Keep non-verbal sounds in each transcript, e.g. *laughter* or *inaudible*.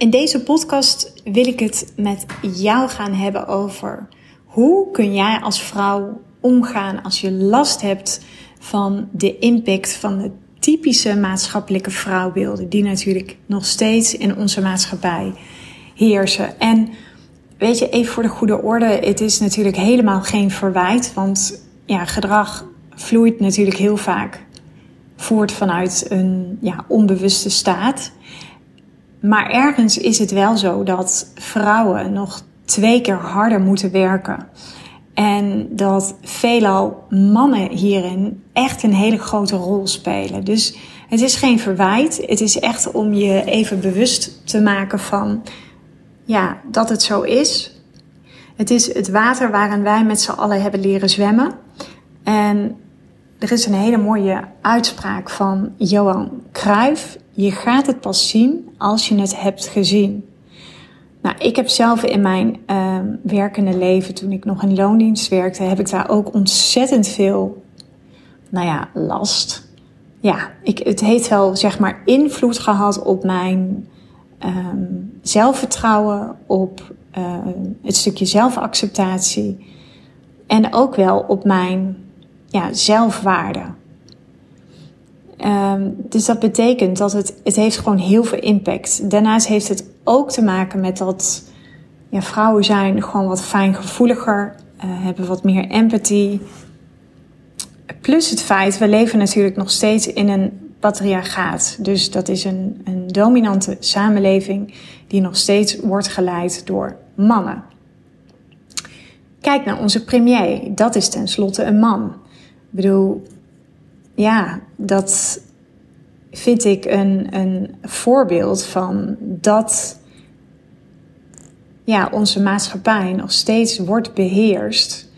in deze podcast wil ik het met jou gaan hebben over hoe kun jij als vrouw omgaan als je last hebt van de impact van de typische maatschappelijke vrouwbeelden die natuurlijk nog steeds in onze maatschappij heersen. En weet je, even voor de goede orde, het is natuurlijk helemaal geen verwijt, want ja, gedrag vloeit natuurlijk heel vaak voort vanuit een ja, onbewuste staat. Maar ergens is het wel zo dat vrouwen nog twee keer harder moeten werken. En dat veelal mannen hierin echt een hele grote rol spelen. Dus het is geen verwijt. Het is echt om je even bewust te maken van ja, dat het zo is. Het is het water waarin wij met z'n allen hebben leren zwemmen. En er is een hele mooie uitspraak van Johan Cruijff. Je gaat het pas zien als je het hebt gezien. Nou, ik heb zelf in mijn uh, werkende leven, toen ik nog in loondienst werkte, heb ik daar ook ontzettend veel, nou ja, last. Ja, ik, het heeft wel, zeg maar, invloed gehad op mijn um, zelfvertrouwen, op uh, het stukje zelfacceptatie en ook wel op mijn ja, zelfwaarde. Um, dus dat betekent dat het, het heeft gewoon heel veel impact. Daarnaast heeft het ook te maken met dat vrouwen zijn gewoon wat fijngevoeliger, uh, hebben wat meer empathie. Plus het feit, we leven natuurlijk nog steeds in een patriarchaat. Dus dat is een, een dominante samenleving die nog steeds wordt geleid door mannen. Kijk naar onze premier, dat is tenslotte een man. Ik bedoel, ja, dat vind ik een, een voorbeeld van dat ja, onze maatschappij nog steeds wordt beheerst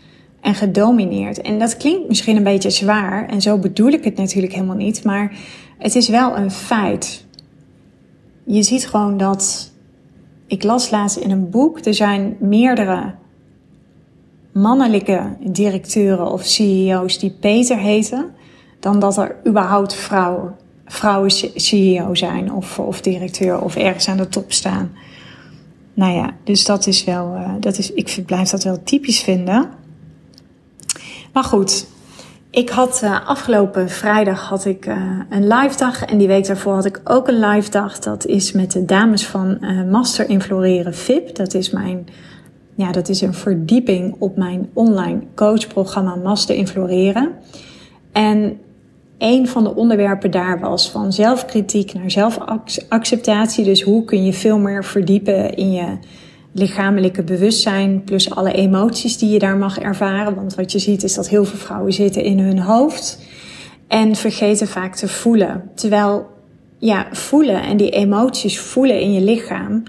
en gedomineerd. En dat klinkt misschien een beetje zwaar en zo bedoel ik het natuurlijk helemaal niet, maar het is wel een feit. Je ziet gewoon dat. Ik las laatst in een boek, er zijn meerdere mannelijke directeuren of CEO's die Peter heten, dan dat er überhaupt vrouwen, vrouwen CEO zijn of, of directeur of ergens aan de top staan. Nou ja, dus dat is wel, uh, dat is, ik blijf dat wel typisch vinden. Maar goed, ik had uh, afgelopen vrijdag had ik uh, een live dag en die week daarvoor had ik ook een live dag. Dat is met de dames van Master in Floreren VIP. Dat is mijn ja, dat is een verdieping op mijn online coachprogramma Master in Floreren. En een van de onderwerpen daar was van zelfkritiek naar zelfacceptatie. Dus hoe kun je veel meer verdiepen in je lichamelijke bewustzijn, plus alle emoties die je daar mag ervaren. Want wat je ziet is dat heel veel vrouwen zitten in hun hoofd en vergeten vaak te voelen. Terwijl, ja, voelen en die emoties voelen in je lichaam,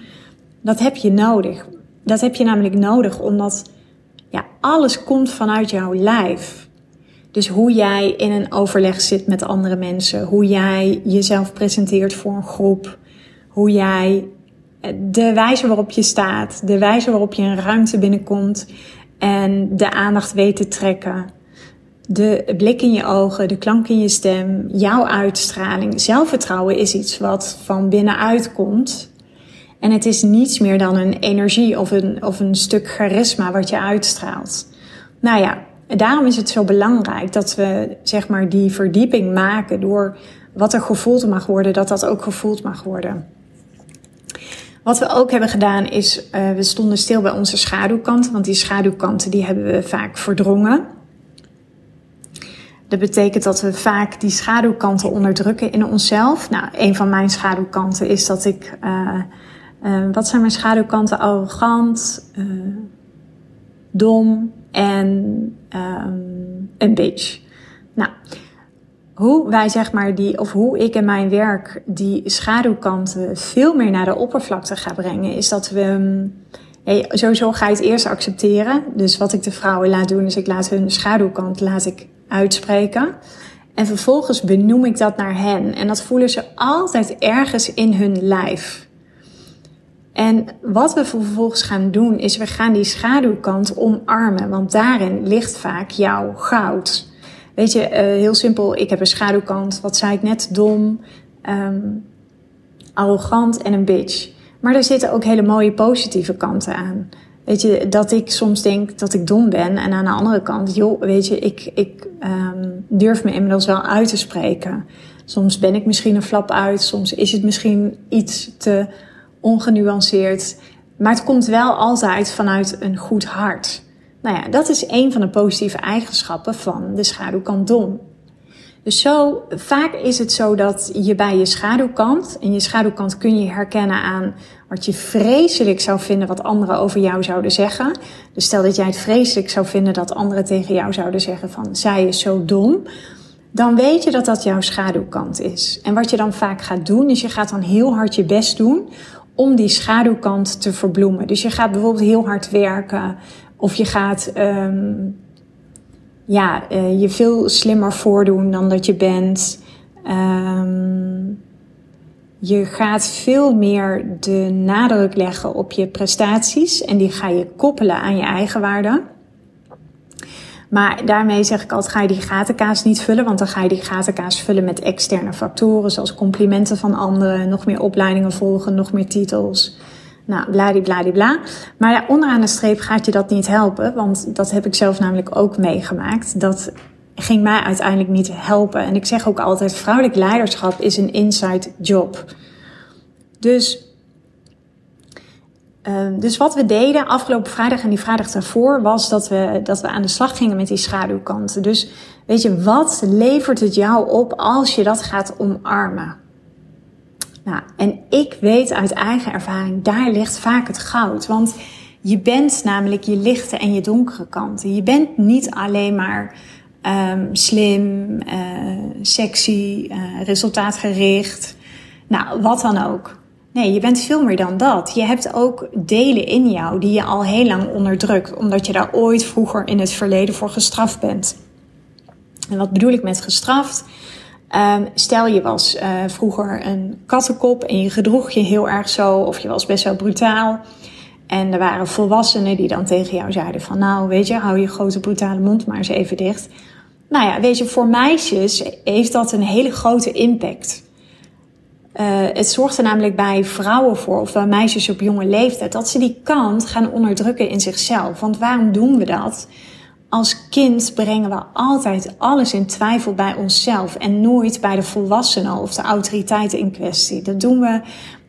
dat heb je nodig. Dat heb je namelijk nodig omdat ja, alles komt vanuit jouw lijf. Dus hoe jij in een overleg zit met andere mensen, hoe jij jezelf presenteert voor een groep, hoe jij eh, de wijze waarop je staat, de wijze waarop je een ruimte binnenkomt en de aandacht weet te trekken. De blik in je ogen, de klank in je stem, jouw uitstraling. Zelfvertrouwen is iets wat van binnenuit komt en het is niets meer dan een energie of een, of een stuk charisma wat je uitstraalt. Nou ja, daarom is het zo belangrijk dat we zeg maar die verdieping maken door wat er gevoeld mag worden, dat dat ook gevoeld mag worden. Wat we ook hebben gedaan is, uh, we stonden stil bij onze schaduwkanten, want die schaduwkanten die hebben we vaak verdrongen. Dat betekent dat we vaak die schaduwkanten onderdrukken in onszelf. Nou, een van mijn schaduwkanten is dat ik uh, uh, wat zijn mijn schaduwkanten? Arrogant, dom en um, een bitch. Nou, hoe wij zeg maar die, of hoe ik in mijn werk die schaduwkanten veel meer naar de oppervlakte ga brengen, is dat we. Hey, sowieso ga je het eerst accepteren. Dus wat ik de vrouwen laat doen, is ik laat hun schaduwkant laat ik uitspreken. En vervolgens benoem ik dat naar hen. En dat voelen ze altijd ergens in hun lijf. En wat we vervolgens gaan doen, is we gaan die schaduwkant omarmen. Want daarin ligt vaak jouw goud. Weet je, uh, heel simpel, ik heb een schaduwkant. Wat zei ik net? Dom, um, arrogant en een bitch. Maar er zitten ook hele mooie positieve kanten aan. Weet je, dat ik soms denk dat ik dom ben. En aan de andere kant, joh, weet je, ik, ik um, durf me inmiddels wel uit te spreken. Soms ben ik misschien een flap uit. Soms is het misschien iets te ongenuanceerd. Maar het komt wel altijd vanuit een goed hart. Nou ja, dat is een van de positieve eigenschappen van de schaduwkant dom. Dus zo, vaak is het zo dat je bij je schaduwkant, en je schaduwkant kun je herkennen aan wat je vreselijk zou vinden wat anderen over jou zouden zeggen. Dus stel dat jij het vreselijk zou vinden dat anderen tegen jou zouden zeggen van zij is zo dom. Dan weet je dat dat jouw schaduwkant is. En wat je dan vaak gaat doen, is je gaat dan heel hard je best doen om die schaduwkant te verbloemen. Dus je gaat bijvoorbeeld heel hard werken of je gaat um, ja, uh, je veel slimmer voordoen dan dat je bent. Um, je gaat veel meer de nadruk leggen op je prestaties en die ga je koppelen aan je eigen waarde. Maar daarmee zeg ik altijd, ga je die gatenkaas niet vullen, want dan ga je die gatenkaas vullen met externe factoren, zoals complimenten van anderen, nog meer opleidingen volgen, nog meer titels. Nou, bladibladibla. Maar ja, onderaan de streep gaat je dat niet helpen, want dat heb ik zelf namelijk ook meegemaakt. Dat ging mij uiteindelijk niet helpen. En ik zeg ook altijd, vrouwelijk leiderschap is een inside job. Dus Ehm, dus wat we deden afgelopen vrijdag en die vrijdag daarvoor was dat we, dat we aan de slag gingen met die schaduwkanten. Dus weet je, wat levert het jou op als je dat gaat omarmen? Nou, en ik weet uit eigen ervaring, daar ligt vaak het goud. Want je bent namelijk je lichte en je donkere kanten. Je bent niet alleen maar um, slim, uh, sexy, uh, resultaatgericht. Nou, wat dan ook. Nee, je bent veel meer dan dat. Je hebt ook delen in jou die je al heel lang onderdrukt, omdat je daar ooit vroeger in het verleden voor gestraft bent. En wat bedoel ik met gestraft? Um, stel je was uh, vroeger een kattenkop en je gedroeg je heel erg zo, of je was best wel brutaal. En er waren volwassenen die dan tegen jou zeiden van nou weet je, hou je grote brutale mond maar eens even dicht. Nou ja, weet je, voor meisjes heeft dat een hele grote impact. Uh, het zorgt er namelijk bij vrouwen voor, of bij meisjes op jonge leeftijd, dat ze die kant gaan onderdrukken in zichzelf. Want waarom doen we dat? Als kind brengen we altijd alles in twijfel bij onszelf en nooit bij de volwassenen of de autoriteiten in kwestie. Dat doen we,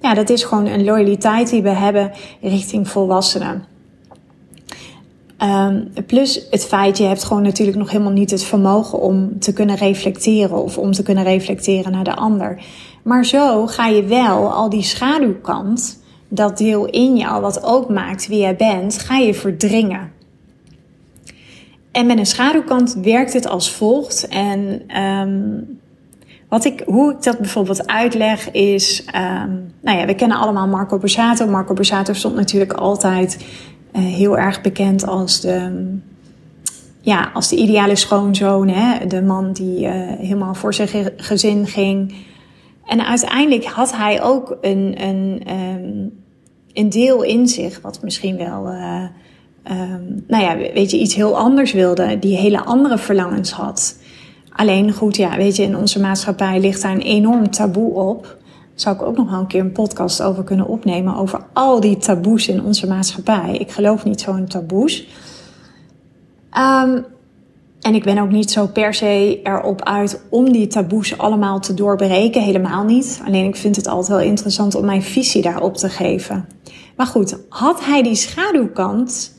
ja, dat is gewoon een loyaliteit die we hebben richting volwassenen. Um, plus het feit, je hebt gewoon natuurlijk nog helemaal niet het vermogen om te kunnen reflecteren of om te kunnen reflecteren naar de ander. Maar zo ga je wel al die schaduwkant, dat deel in jou wat ook maakt wie jij bent, ga je verdringen. En met een schaduwkant werkt het als volgt. En um, wat ik, hoe ik dat bijvoorbeeld uitleg is, um, nou ja, we kennen allemaal Marco Borsato. Marco Borsato stond natuurlijk altijd heel erg bekend als de, ja, als de ideale schoonzoon. Hè? De man die uh, helemaal voor zijn gezin ging. En uiteindelijk had hij ook een, een, um, een deel in zich, wat misschien wel, uh, um, nou ja, weet je, iets heel anders wilde, die hele andere verlangens had. Alleen goed, ja, weet je, in onze maatschappij ligt daar een enorm taboe op. Zou ik ook nog wel een keer een podcast over kunnen opnemen, over al die taboes in onze maatschappij. Ik geloof niet zo in taboes. Um, en ik ben ook niet zo per se erop uit om die taboes allemaal te doorbreken. Helemaal niet. Alleen ik vind het altijd wel interessant om mijn visie daarop te geven. Maar goed, had hij die schaduwkant,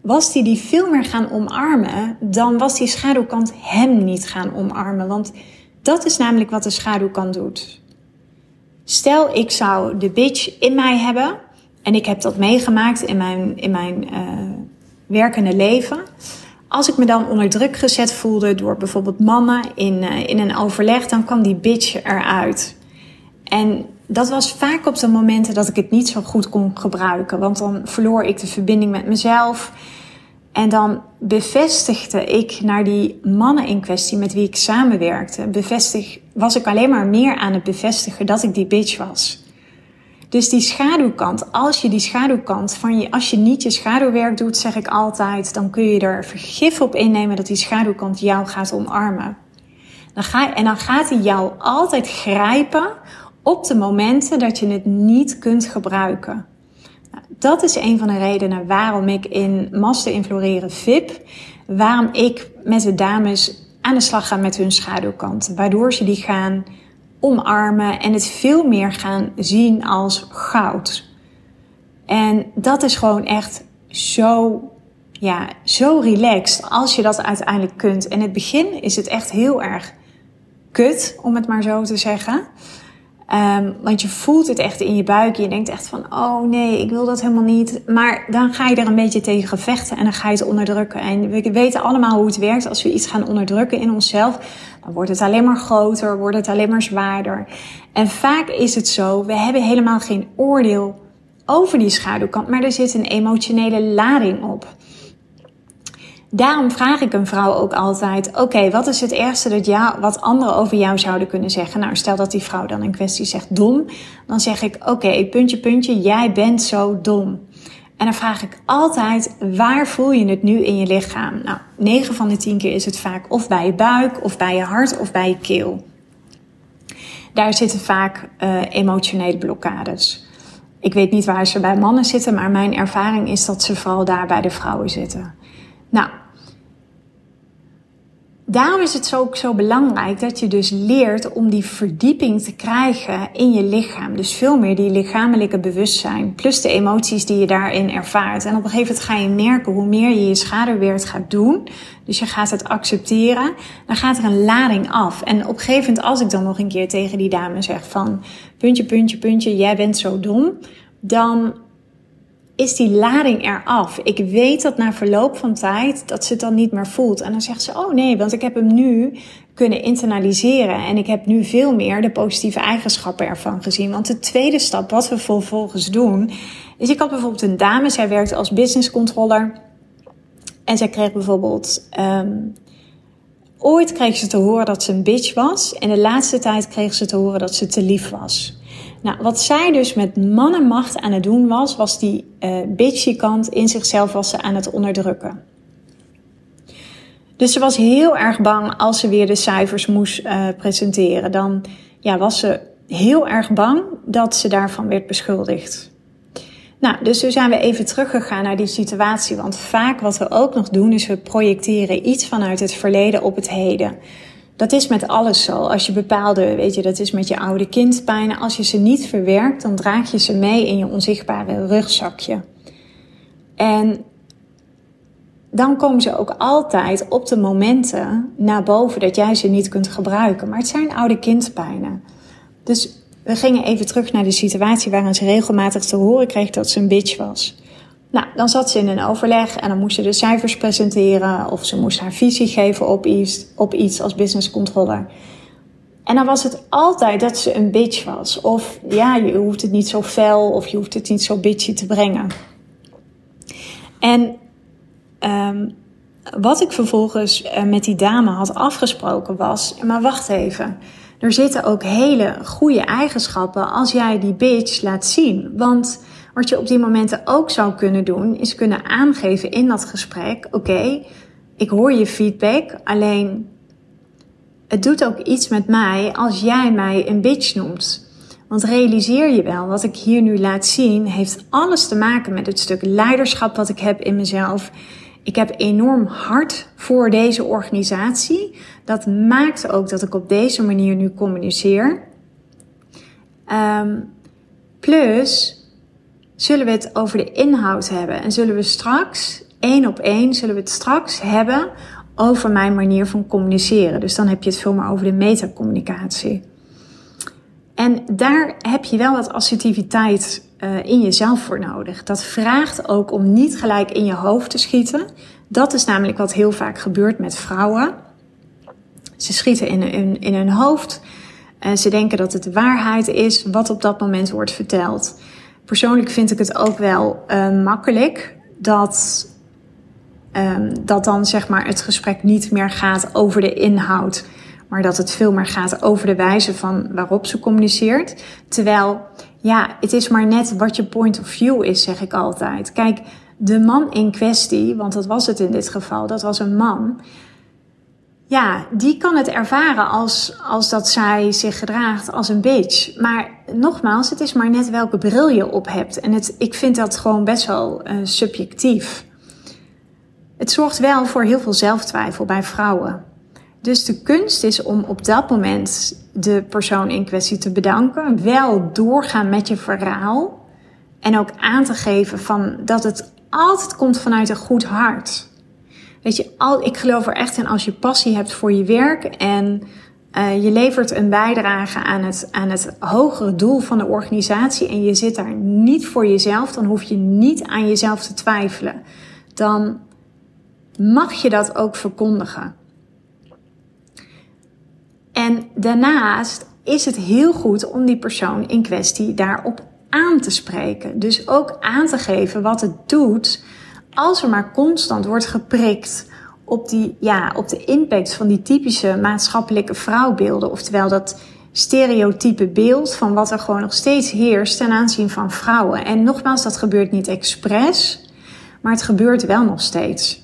was hij die veel meer gaan omarmen, dan was die schaduwkant hem niet gaan omarmen. Want dat is namelijk wat de schaduwkant doet. Stel, ik zou de bitch in mij hebben. En ik heb dat meegemaakt in mijn, in mijn uh, werkende leven als ik me dan onder druk gezet voelde door bijvoorbeeld mannen in, uh, in een overleg, dan kwam die bitch eruit. En dat was vaak op de momenten dat ik het niet zo goed kon gebruiken. Want dan verloor ik de verbinding met mezelf. En dan bevestigde ik naar die mannen in kwestie met wie ik samenwerkte, bevestig, was ik alleen maar meer aan het bevestigen dat ik die bitch was. Dus die schaduwkant, als je die schaduwkant van je, als je niet je schaduwwerk doet, zeg ik altijd, dan kun je er vergif op innemen dat die schaduwkant jou gaat omarmen. Dan ga, en dan gaat hij jou altijd grijpen op de momenten dat je het niet kunt gebruiken. Nou, dat is een van de redenen waarom ik in Master Infloreren VIP, waarom ik met de dames aan de slag ga met hun schaduwkant. Waardoor ze die gaan omarmen en het veel meer gaan zien als goud. En dat is gewoon echt zo, ja, zo relaxed als je dat uiteindelijk kunt. In het begin is het echt heel erg kut, om het maar zo te zeggen. Um, want je voelt het echt in je buik. Je denkt echt van, oh nee, ik wil dat helemaal niet. Maar dan ga je er een beetje tegen vechten en dan ga je het onderdrukken. En we weten allemaal hoe het werkt. Als we iets gaan onderdrukken in onszelf, dan wordt het alleen maar groter, wordt het alleen maar zwaarder. En vaak is het zo, we hebben helemaal geen oordeel over die schaduwkant, maar er zit een emotionele lading op. Daarom vraag ik een vrouw ook altijd: Oké, wat is het ergste dat jou, wat anderen over jou zouden kunnen zeggen? Nou, stel dat die vrouw dan in kwestie zegt dom, dan zeg ik: Oké, puntje, puntje, jij bent zo dom. En dan vraag ik altijd: waar voel je het nu in je lichaam? Nou, 9 van de 10 keer is het vaak of bij je buik, of bij je hart, of bij je keel. Daar zitten vaak uh, emotionele blokkades. Ik weet niet waar ze bij mannen zitten, maar mijn ervaring is dat ze vooral daar bij de vrouwen zitten. Nou, daarom is het ook zo belangrijk dat je dus leert om die verdieping te krijgen in je lichaam. Dus veel meer die lichamelijke bewustzijn, plus de emoties die je daarin ervaart. En op een gegeven moment ga je merken hoe meer je je schaduwwerk gaat doen, dus je gaat het accepteren, dan gaat er een lading af. En op een gegeven moment, als ik dan nog een keer tegen die dame zeg van puntje, puntje, puntje, jij bent zo dom, dan is die lading eraf. Ik weet dat na verloop van tijd dat ze het dan niet meer voelt. En dan zegt ze, oh nee, want ik heb hem nu kunnen internaliseren. En ik heb nu veel meer de positieve eigenschappen ervan gezien. Want de tweede stap, wat we vervolgens doen, is ik had bijvoorbeeld een dame, zij werkte als business controller. En zij kreeg bijvoorbeeld, um, ooit kreeg ze te horen dat ze een bitch was. En de laatste tijd kreeg ze te horen dat ze te lief was. Nou, wat zij dus met mannenmacht aan het doen was, was die uh, bitchy kant in zichzelf was ze aan het onderdrukken. Dus ze was heel erg bang als ze weer de cijfers moest uh, presenteren. Dan ja, was ze heel erg bang dat ze daarvan werd beschuldigd. Nou, dus toen zijn we even teruggegaan naar die situatie. Want vaak wat we ook nog doen, is we projecteren iets vanuit het verleden op het heden. Dat is met alles zo. Als je bepaalde, weet je, dat is met je oude kindpijnen. Als je ze niet verwerkt, dan draag je ze mee in je onzichtbare rugzakje. En dan komen ze ook altijd op de momenten naar boven dat jij ze niet kunt gebruiken. Maar het zijn oude kindpijnen. Dus we gingen even terug naar de situatie waarin ze regelmatig te horen kreeg dat ze een bitch was. Nou, dan zat ze in een overleg en dan moest ze de cijfers presenteren of ze moest haar visie geven op iets, op iets als business controller. En dan was het altijd dat ze een bitch was. Of ja, je hoeft het niet zo fel of je hoeft het niet zo bitchy te brengen. En um, wat ik vervolgens uh, met die dame had afgesproken was, maar wacht even. Er zitten ook hele goede eigenschappen als jij die bitch laat zien. Want wat je op die momenten ook zou kunnen doen, is kunnen aangeven in dat gesprek: oké, ik hoor je feedback, alleen het doet ook iets met mij als jij mij een bitch noemt. Want realiseer je wel, wat ik hier nu laat zien, heeft alles te maken met het stuk leiderschap wat ik heb in mezelf. Ik heb enorm hard voor deze organisatie. Dat maakt ook dat ik op deze manier nu communiceer. Um, plus, zullen we het over de inhoud hebben. En zullen we straks, één op één, zullen we het straks hebben over mijn manier van communiceren. Dus dan heb je het veel meer over de metacommunicatie. En daar heb je wel wat assertiviteit uh, in jezelf voor nodig. Dat vraagt ook om niet gelijk in je hoofd te schieten. Dat is namelijk wat heel vaak gebeurt met vrouwen. Ze schieten in, in, in hun hoofd. Uh, ze denken dat het waarheid is wat op dat moment wordt verteld. Persoonlijk vind ik het ook wel uh, makkelijk dat, um, dat dan zeg maar het gesprek niet meer gaat over de inhoud maar dat het veel meer gaat over de wijze van waarop ze communiceert. Terwijl, ja, het is maar net wat je point of view is, zeg ik altijd. Kijk, de man in kwestie, want dat was het in dit geval, dat was een man. Ja, die kan het ervaren als, als dat zij zich gedraagt als een bitch. Maar nogmaals, het is maar net welke bril je op hebt. En het, ik vind dat gewoon best wel uh, subjectief. Het zorgt wel voor heel veel zelftwijfel bij vrouwen. Dus de kunst is om op dat moment de persoon in kwestie te bedanken, wel doorgaan met je verhaal en ook aan te geven van dat het altijd komt vanuit een goed hart. Weet je, ik geloof er echt in als je passie hebt voor je werk en uh, je levert een bijdrage aan het, aan het hogere doel van de organisatie en je zit daar niet voor jezelf, dan hoef je niet aan jezelf te twijfelen. Dan mag je dat ook verkondigen. En daarnaast is het heel goed om die persoon in kwestie daarop aan te spreken. Dus ook aan te geven wat het doet als er maar constant wordt geprikt op, die, ja, op de impact van die typische maatschappelijke vrouwbeelden. Oftewel dat stereotype beeld van wat er gewoon nog steeds heerst ten aanzien van vrouwen. En nogmaals, dat gebeurt niet expres, maar het gebeurt wel nog steeds.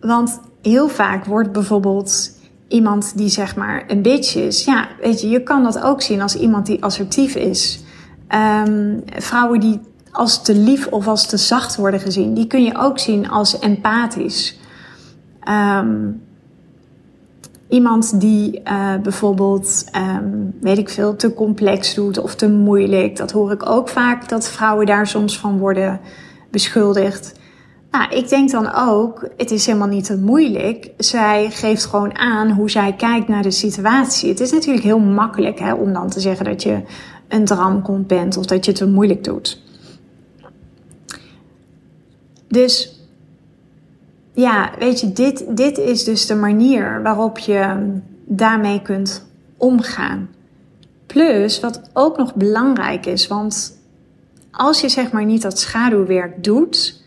Want heel vaak wordt bijvoorbeeld iemand die zeg maar een bitch is. Ja, weet je, je kan dat ook zien als iemand die assertief is. Um, vrouwen die als te lief of als te zacht worden gezien, die kun je ook zien als empathisch. Um, iemand die uh, bijvoorbeeld, um, weet ik veel, te complex doet of te moeilijk. Dat hoor ik ook vaak dat vrouwen daar soms van worden beschuldigd. Nou, ik denk dan ook, het is helemaal niet te moeilijk. Zij geeft gewoon aan hoe zij kijkt naar de situatie. Het is natuurlijk heel makkelijk hè, om dan te zeggen dat je een dramkont bent of dat je het te moeilijk doet. Dus ja, weet je, dit, dit is dus de manier waarop je daarmee kunt omgaan. Plus, wat ook nog belangrijk is, want als je zeg maar niet dat schaduwwerk doet,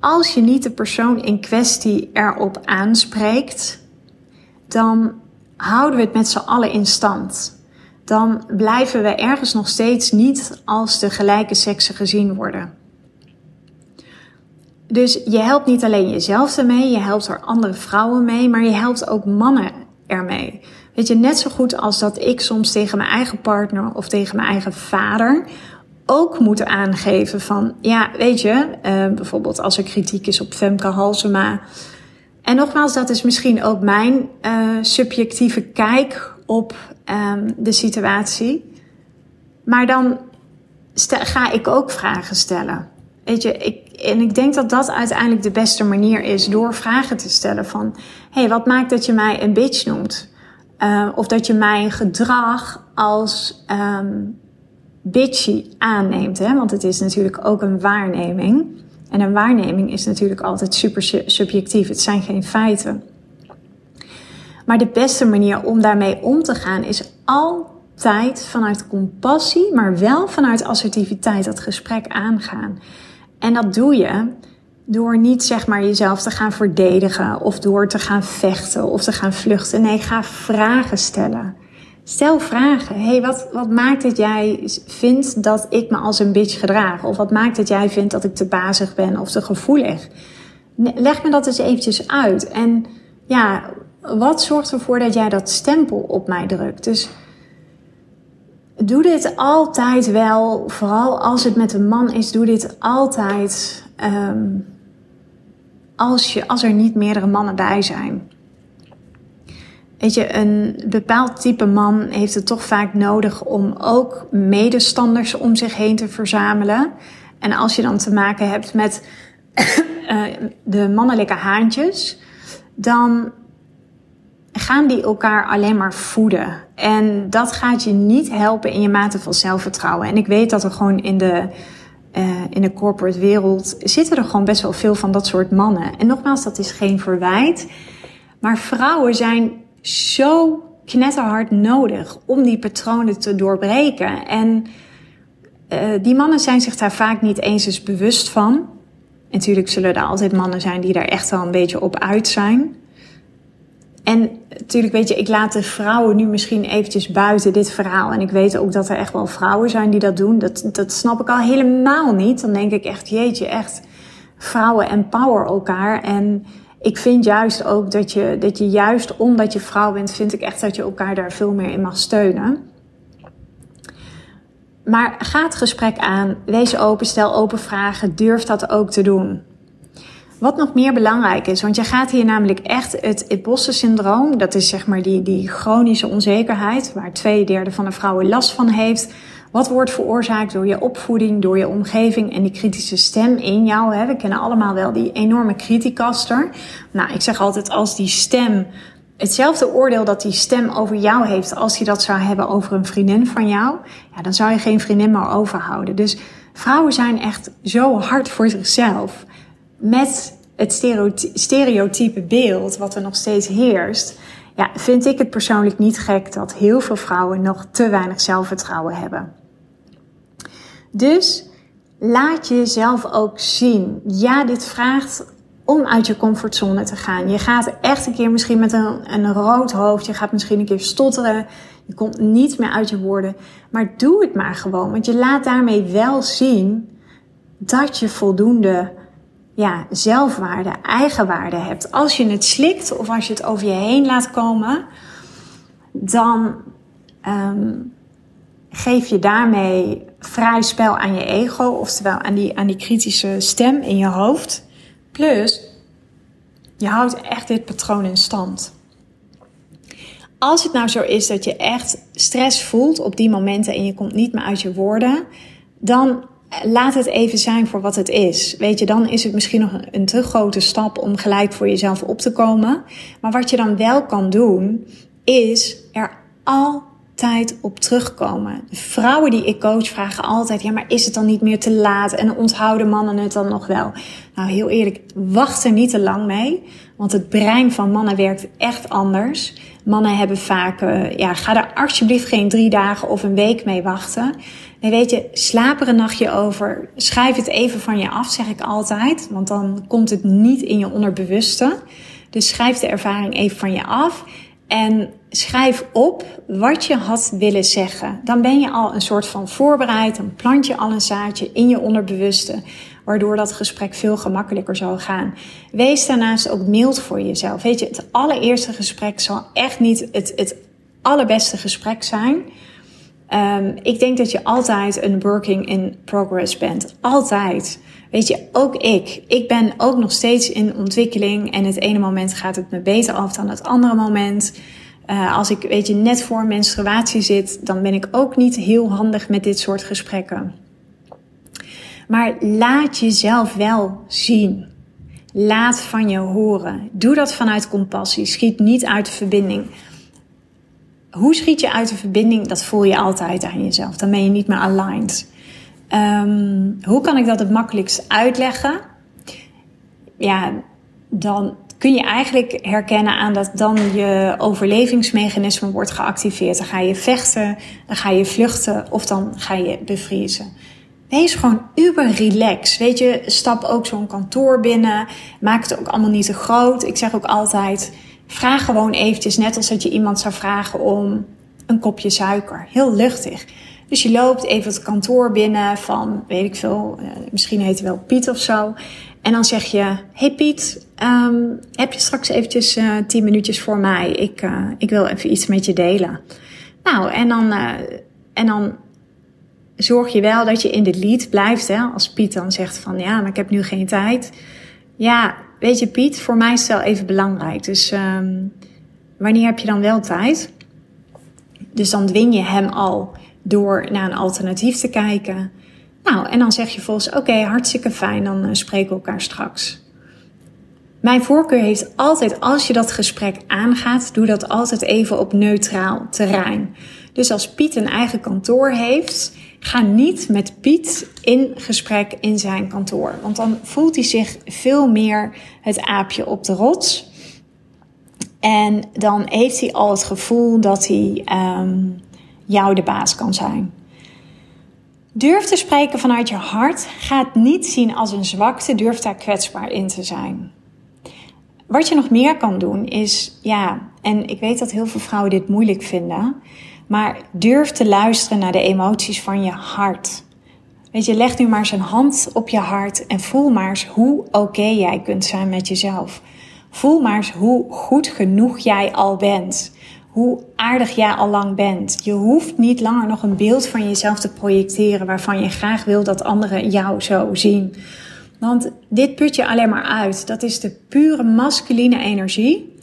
als je niet de persoon in kwestie erop aanspreekt, dan houden we het met z'n allen in stand. Dan blijven we ergens nog steeds niet als de gelijke seksen gezien worden. Dus je helpt niet alleen jezelf ermee, je helpt er andere vrouwen mee, maar je helpt ook mannen ermee. Weet je, net zo goed als dat ik soms tegen mijn eigen partner of tegen mijn eigen vader ook moeten aangeven van, ja, weet je, uh, bijvoorbeeld als er kritiek is op Femke Halsema. En nogmaals, dat is misschien ook mijn uh, subjectieve kijk op um, de situatie. Maar dan ga ik ook vragen stellen. Weet je, ik, en ik denk dat dat uiteindelijk de beste manier is door vragen te stellen van, hey, wat maakt dat je mij een bitch noemt? Uh, of dat je mijn gedrag als um, bitchy aanneemt. Hè? Want het is natuurlijk ook een waarneming. En een waarneming is natuurlijk altijd super subjectief. Het zijn geen feiten. Maar de beste manier om daarmee om te gaan is altijd vanuit compassie, maar wel vanuit assertiviteit dat gesprek aangaan. En dat doe je door niet zeg maar jezelf te gaan verdedigen of door te gaan vechten of te gaan vluchten. Nee, ga vragen stellen. Stel vragen. hey, wat, wat maakt dat jij vindt dat ik me als een bitch gedraag? Of wat maakt dat jij vindt dat ik te bazig ben of te gevoelig? Leg me dat eens eventjes uit. En ja, wat zorgt ervoor dat jij dat stempel op mij drukt? Dus doe dit altijd wel. Vooral als het met een man is, doe dit altijd um, als, je, als er niet meerdere mannen bij zijn. Weet je, een bepaald type man heeft het toch vaak nodig om ook medestanders om zich heen te verzamelen. En als je dan te maken hebt met uh, *coughs* de mannelijke haantjes, dan gaan die elkaar alleen maar voeden. En dat gaat je niet helpen in je mate van zelfvertrouwen. En ik weet dat er gewoon in de, uh, in de corporate wereld zitten er gewoon best wel veel van dat soort mannen. En nogmaals, dat is geen verwijt. Maar vrouwen zijn zo knetterhard nodig om die patronen te doorbreken. En uh, die mannen zijn zich daar vaak niet eens eens bewust van. Natuurlijk zullen er altijd mannen zijn die daar echt wel een beetje op uit zijn. En natuurlijk weet je, ik laat de vrouwen nu misschien eventjes buiten dit verhaal. En ik weet ook dat er echt wel vrouwen zijn die dat doen. Dat, dat snap ik al helemaal niet. Dan denk ik echt, jeetje, echt, vrouwen empower elkaar. En ik vind juist ook dat je, dat je juist omdat je vrouw bent, vind ik echt dat je elkaar daar veel meer in mag steunen. Maar ga het gesprek aan, wees open, stel open vragen, durf dat ook te doen. Wat nog meer belangrijk is, want je gaat hier namelijk echt het imposter-syndroom, dat is zeg maar die, die chronische onzekerheid, waar twee derde van de vrouwen last van heeft. Wat wordt veroorzaakt door je opvoeding, door je omgeving en die kritische stem in jou? Hè? We kennen allemaal wel die enorme criticaster. Nou, ik zeg altijd, als die stem hetzelfde oordeel dat die stem over jou heeft als hij dat zou hebben over een vriendin van jou, ja, dan zou je geen vriendin meer overhouden. Dus vrouwen zijn echt zo hard voor zichzelf met het stereotype beeld wat er nog steeds heerst, ja, vind ik het persoonlijk niet gek dat heel veel vrouwen nog te weinig zelfvertrouwen hebben. Dus laat jezelf ook zien. Ja, dit vraagt om uit je comfortzone te gaan. Je gaat echt een keer misschien met een, een rood hoofd, je gaat misschien een keer stotteren, je komt niet meer uit je woorden. Maar doe het maar gewoon, want je laat daarmee wel zien dat je voldoende ja, zelfwaarde, eigenwaarde hebt. Als je het slikt of als je het over je heen laat komen, dan um, geef je daarmee vrij spel aan je ego, oftewel aan die, aan die kritische stem in je hoofd. Plus, je houdt echt dit patroon in stand. Als het nou zo is dat je echt stress voelt op die momenten en je komt niet meer uit je woorden, dan laat het even zijn voor wat het is. Weet je, dan is het misschien nog een te grote stap om gelijk voor jezelf op te komen. Maar wat je dan wel kan doen, is er altijd op terugkomen. De vrouwen die ik coach vragen altijd: ja, maar is het dan niet meer te laat? En onthouden mannen het dan nog wel? Nou, heel eerlijk, wacht er niet te lang mee. Want het brein van mannen werkt echt anders. Mannen hebben vaak, uh, ja, ga er alsjeblieft geen drie dagen of een week mee wachten. Nee, weet je, slaap er een nachtje over. Schrijf het even van je af, zeg ik altijd. Want dan komt het niet in je onderbewuste. Dus schrijf de ervaring even van je af. En schrijf op wat je had willen zeggen. Dan ben je al een soort van voorbereid. Dan plant je al een zaadje in je onderbewuste. Waardoor dat gesprek veel gemakkelijker zal gaan. Wees daarnaast ook mild voor jezelf. Weet je, het allereerste gesprek zal echt niet het, het allerbeste gesprek zijn. Um, ik denk dat je altijd een working in progress bent. Altijd. Weet je, ook ik. Ik ben ook nog steeds in ontwikkeling. En het ene moment gaat het me beter af dan het andere moment. Uh, als ik, weet je, net voor menstruatie zit, dan ben ik ook niet heel handig met dit soort gesprekken. Maar laat jezelf wel zien. Laat van je horen. Doe dat vanuit compassie. Schiet niet uit de verbinding hoe schiet je uit de verbinding? Dat voel je altijd aan jezelf. Dan ben je niet meer aligned. Um, hoe kan ik dat het makkelijkst uitleggen? Ja, dan kun je eigenlijk herkennen aan dat dan je overlevingsmechanisme wordt geactiveerd. Dan ga je vechten, dan ga je vluchten of dan ga je bevriezen. Wees gewoon uber relax. Weet je, stap ook zo'n kantoor binnen. Maak het ook allemaal niet te groot. Ik zeg ook altijd Vraag gewoon eventjes, net als dat je iemand zou vragen om een kopje suiker. Heel luchtig. Dus je loopt even het kantoor binnen van, weet ik veel, eh, misschien heet hij wel Piet of zo. En dan zeg je, hey Piet, um, heb je straks eventjes uh, tien minuutjes voor mij? Ik, uh, ik wil even iets met je delen. Nou, en dan, en dan zorg je wel dat je in de lead blijft. Hè? Als Piet dan zegt van, ja, maar ik heb nu geen tijd. Ja, weet je Piet, voor mij is het wel even belangrijk. Dus um, wanneer heb je dan wel tijd? Dus dan dwing je hem al door naar een alternatief te kijken. Nou, en dan zeg je volgens, oké, hartstikke fijn, dan uh, spreken we elkaar straks. Mijn voorkeur heeft altijd, als je dat gesprek aangaat, doe dat altijd even op neutraal terrein. Dus als Piet een eigen kantoor heeft, ga niet met Piet in gesprek in zijn kantoor. Want dan voelt hij zich veel meer het aapje op de rots. En dan heeft hij al het gevoel dat hij um, jou de baas kan zijn. Durf te spreken vanuit je hart. Ga het niet zien als een zwakte. Durf daar kwetsbaar in te zijn. Wat je nog meer kan doen is, ja, en ik weet dat heel veel vrouwen dit moeilijk vinden, maar durf te luisteren naar de emoties van je hart. Weet je, leg nu maar eens een hand op je hart en voel maar eens hoe oké jij kunt zijn met jezelf. Voel maar eens hoe goed genoeg jij al bent. Hoe aardig jij al lang bent. Je hoeft niet langer nog een beeld van jezelf te projecteren waarvan je graag wil dat anderen jou zo zien. Want dit put je alleen maar uit. Dat is de pure masculine energie.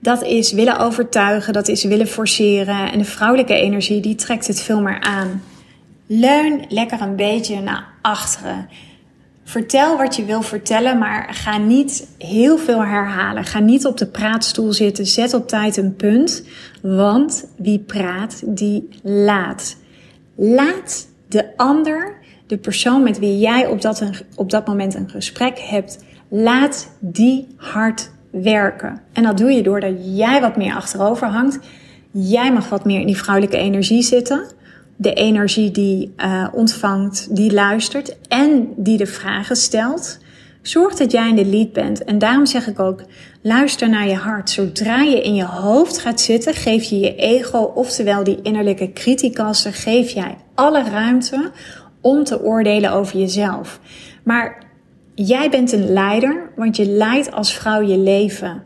Dat is willen overtuigen, dat is willen forceren. En de vrouwelijke energie, die trekt het veel meer aan. Leun lekker een beetje naar achteren. Vertel wat je wil vertellen, maar ga niet heel veel herhalen. Ga niet op de praatstoel zitten. Zet op tijd een punt. Want wie praat, die laat. Laat de ander, de persoon met wie jij op dat, op dat moment een gesprek hebt, laat die hard werken. En dat doe je doordat jij wat meer achterover hangt. Jij mag wat meer in die vrouwelijke energie zitten de energie die uh, ontvangt, die luistert en die de vragen stelt. Zorg dat jij in de lead bent. En daarom zeg ik ook, luister naar je hart. Zodra je in je hoofd gaat zitten, geef je je ego, oftewel die innerlijke criticaster, geef jij alle ruimte om te oordelen over jezelf. Maar jij bent een leider, want je leidt als vrouw je leven.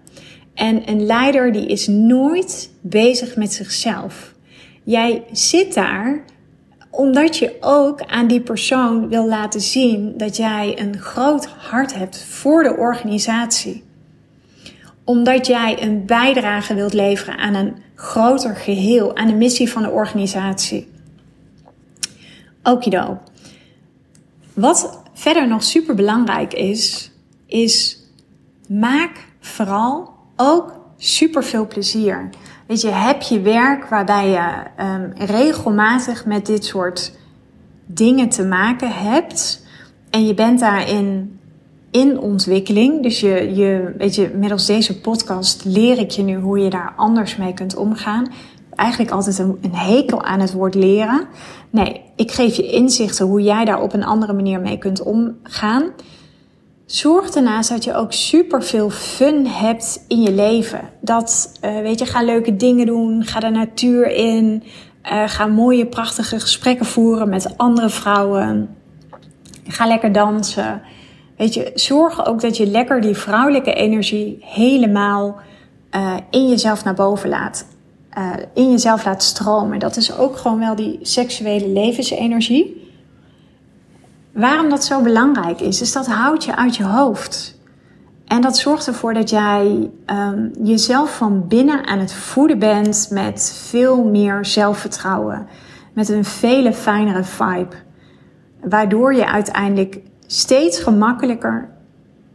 En een leider die is nooit bezig met zichzelf. Jij zit daar omdat je ook aan die persoon wil laten zien dat jij een groot hart hebt voor de organisatie. Omdat jij een bijdrage wilt leveren aan een groter geheel, aan de missie van de organisatie. Okido. Wat verder nog super belangrijk is, is maak vooral ook super veel plezier. Weet je, heb je werk waarbij je um, regelmatig met dit soort dingen te maken hebt en je bent daarin in ontwikkeling. Dus je, je, weet je, middels deze podcast leer ik je nu hoe je daar anders mee kunt omgaan. Eigenlijk altijd een, een hekel aan het woord leren. Nee, ik geef je inzichten hoe jij daar op een andere manier mee kunt omgaan. Zorg ernaast dat je ook super veel fun hebt in je leven. Dat, uh, weet je, ga leuke dingen doen, ga de natuur in, uh, ga mooie, prachtige gesprekken voeren met andere vrouwen. Ga lekker dansen. Weet je, zorg ook dat je lekker die vrouwelijke energie helemaal uh, in jezelf naar boven laat. In jezelf laat stromen. Dat is ook gewoon wel die seksuele levensenergie. Waarom dat zo belangrijk is, is dat houdt je uit je hoofd. En dat zorgt ervoor dat jij um, jezelf van binnen aan het voeden bent met veel meer zelfvertrouwen. Met een vele fijnere vibe. Waardoor je uiteindelijk steeds gemakkelijker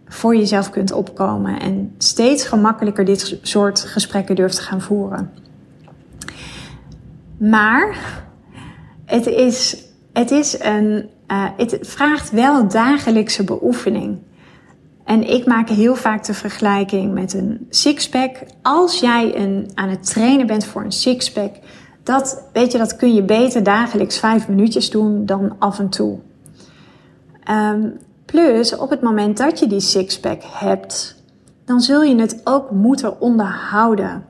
voor jezelf kunt opkomen. En steeds gemakkelijker dit soort gesprekken durft te gaan voeren. Maar het is, het is een uh, het vraagt wel dagelijkse beoefening. En ik maak heel vaak de vergelijking met een sixpack. Als jij een, aan het trainen bent voor een sixpack, dat, weet je, dat kun je beter dagelijks vijf minuutjes doen dan af en toe. Um, plus, op het moment dat je die sixpack hebt, dan zul je het ook moeten onderhouden.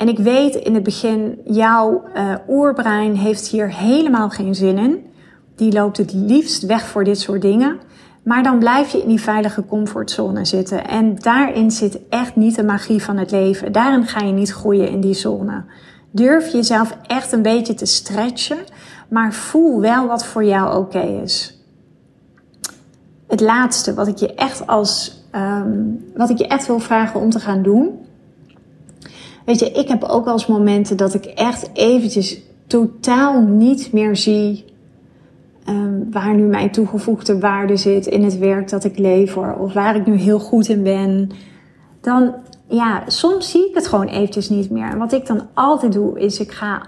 En ik weet in het begin, jouw uh, oerbrein heeft hier helemaal geen zin in die loopt het liefst weg voor dit soort dingen. Maar dan blijf je in die veilige comfortzone zitten. En daarin zit echt niet de magie van het leven. Daarin ga je niet groeien in die zone. Durf jezelf echt een beetje te stretchen, maar voel wel wat voor jou oké is. Het laatste wat ik je echt als um, wat ik je echt wil vragen om te gaan doen. Weet je, ik heb ook wel eens momenten dat ik echt eventjes totaal niet meer zie Ehm, waar nu mijn toegevoegde waarde zit in het werk dat ik lever of waar ik nu heel goed in ben, dan ja, soms zie ik het gewoon eventjes niet meer. En wat ik dan altijd doe, is ik ga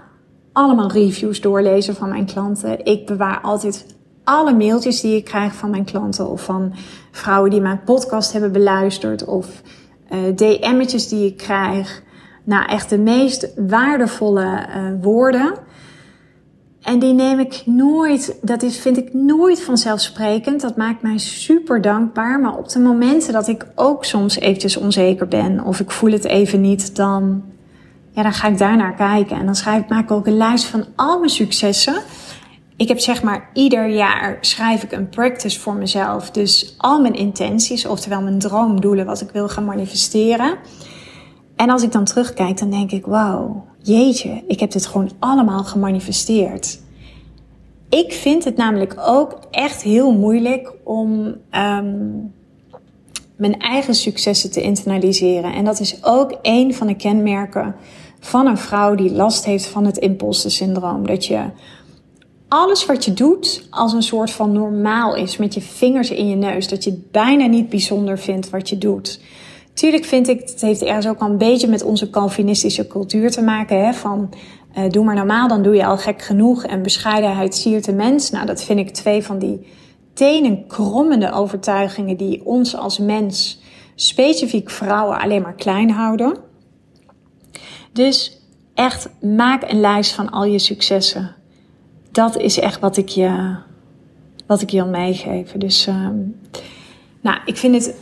allemaal reviews doorlezen van mijn klanten. Ik bewaar altijd alle mailtjes die ik krijg van mijn klanten of van vrouwen die mijn podcast hebben beluisterd of eh, DM'tjes die ik krijg. Nou, echt de meest waardevolle uh, woorden. En die neem ik nooit, dat is, vind ik nooit vanzelfsprekend. Dat maakt mij super dankbaar. Maar op de momenten dat ik ook soms eventjes onzeker ben of ik voel het even niet, dan, ja, dan ga ik daar naar kijken. En dan schrijf, maak ik ook een lijst van al mijn successen. Ik heb zeg maar ieder jaar schrijf ik een practice voor mezelf. Dus al mijn intenties, oftewel mijn droomdoelen, wat ik wil gaan manifesteren. En als ik dan terugkijk, dan denk ik, wauw, jeetje, ik heb dit gewoon allemaal gemanifesteerd. Ik vind het namelijk ook echt heel moeilijk om um, mijn eigen successen te internaliseren. En dat is ook een van de kenmerken van een vrouw die last heeft van het imposter syndroom. Dat je alles wat je doet als een soort van normaal is, met je vingers in je neus. Dat je het bijna niet bijzonder vindt wat je doet. Tuurlijk vind ik, het heeft ergens ook al een beetje met onze Calvinistische cultuur te maken. Hè, van uh, doe maar normaal, dan doe je al gek genoeg. En bescheidenheid siert de mens. Nou, dat vind ik twee van die tenenkrommende overtuigingen die ons als mens, specifiek vrouwen, alleen maar klein houden. Dus echt, maak een lijst van al je successen. Dat is echt wat ik je, wat ik je wil meegeven. Dus, uh, nou, ik vind het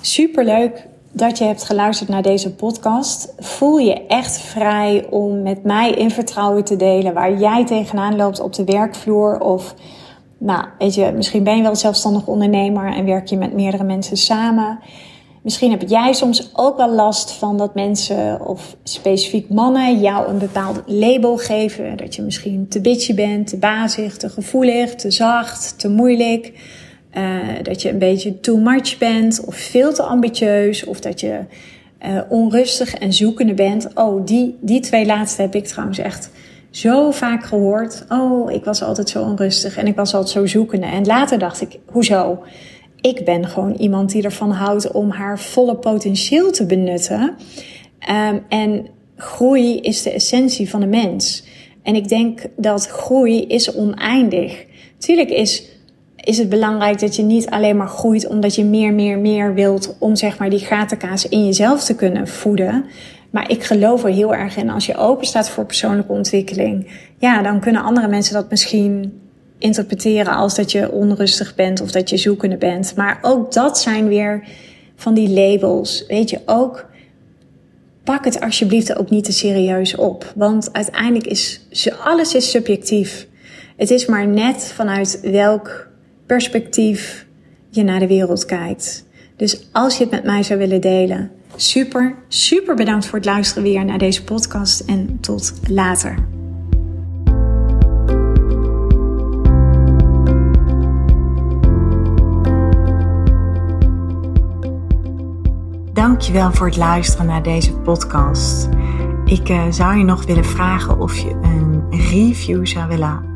super leuk dat je hebt geluisterd naar deze podcast. Voel je echt vrij om met mij in vertrouwen te delen waar jij tegenaan loopt op de werkvloer. Of, nou, weet je, misschien ben je wel zelfstandig ondernemer en werk je met meerdere mensen samen. Misschien heb jij soms ook wel last van dat mensen of specifiek mannen jou een bepaald label geven. Dat je misschien te bitchy bent, te bazig, te gevoelig, te zacht, te moeilijk. Uh, dat je een beetje too much bent of veel te ambitieus of dat je uh, onrustig en zoekende bent. Oh, die, die twee laatste heb ik trouwens echt zo vaak gehoord. Oh, ik was altijd zo onrustig en ik was altijd zo zoekende. En later dacht ik, hoezo? Ik ben gewoon iemand die ervan houdt om haar volle potentieel te benutten. Um, en groei is de essentie van de mens. En ik denk dat groei is oneindig. Tuurlijk is is het belangrijk dat je niet alleen maar groeit omdat je meer, meer, meer wilt om zeg maar die gatenkaas in jezelf te kunnen voeden. Maar ik geloof er heel erg in als je open staat voor persoonlijke ontwikkeling. Ja, dan kunnen andere mensen dat misschien interpreteren als dat je onrustig bent of dat je zoekende bent. Maar ook dat zijn weer van die labels. Weet je, ook pak het alsjeblieft ook niet te serieus op. Want uiteindelijk is alles is subjectief. Het is maar net vanuit welk perspectief je naar de wereld kijkt. Dus als je het met mij zou willen delen, super, super bedankt voor het luisteren weer naar deze podcast en tot later. Dankjewel voor het luisteren naar deze podcast. Ik uh, zou je nog willen vragen of je een review zou willen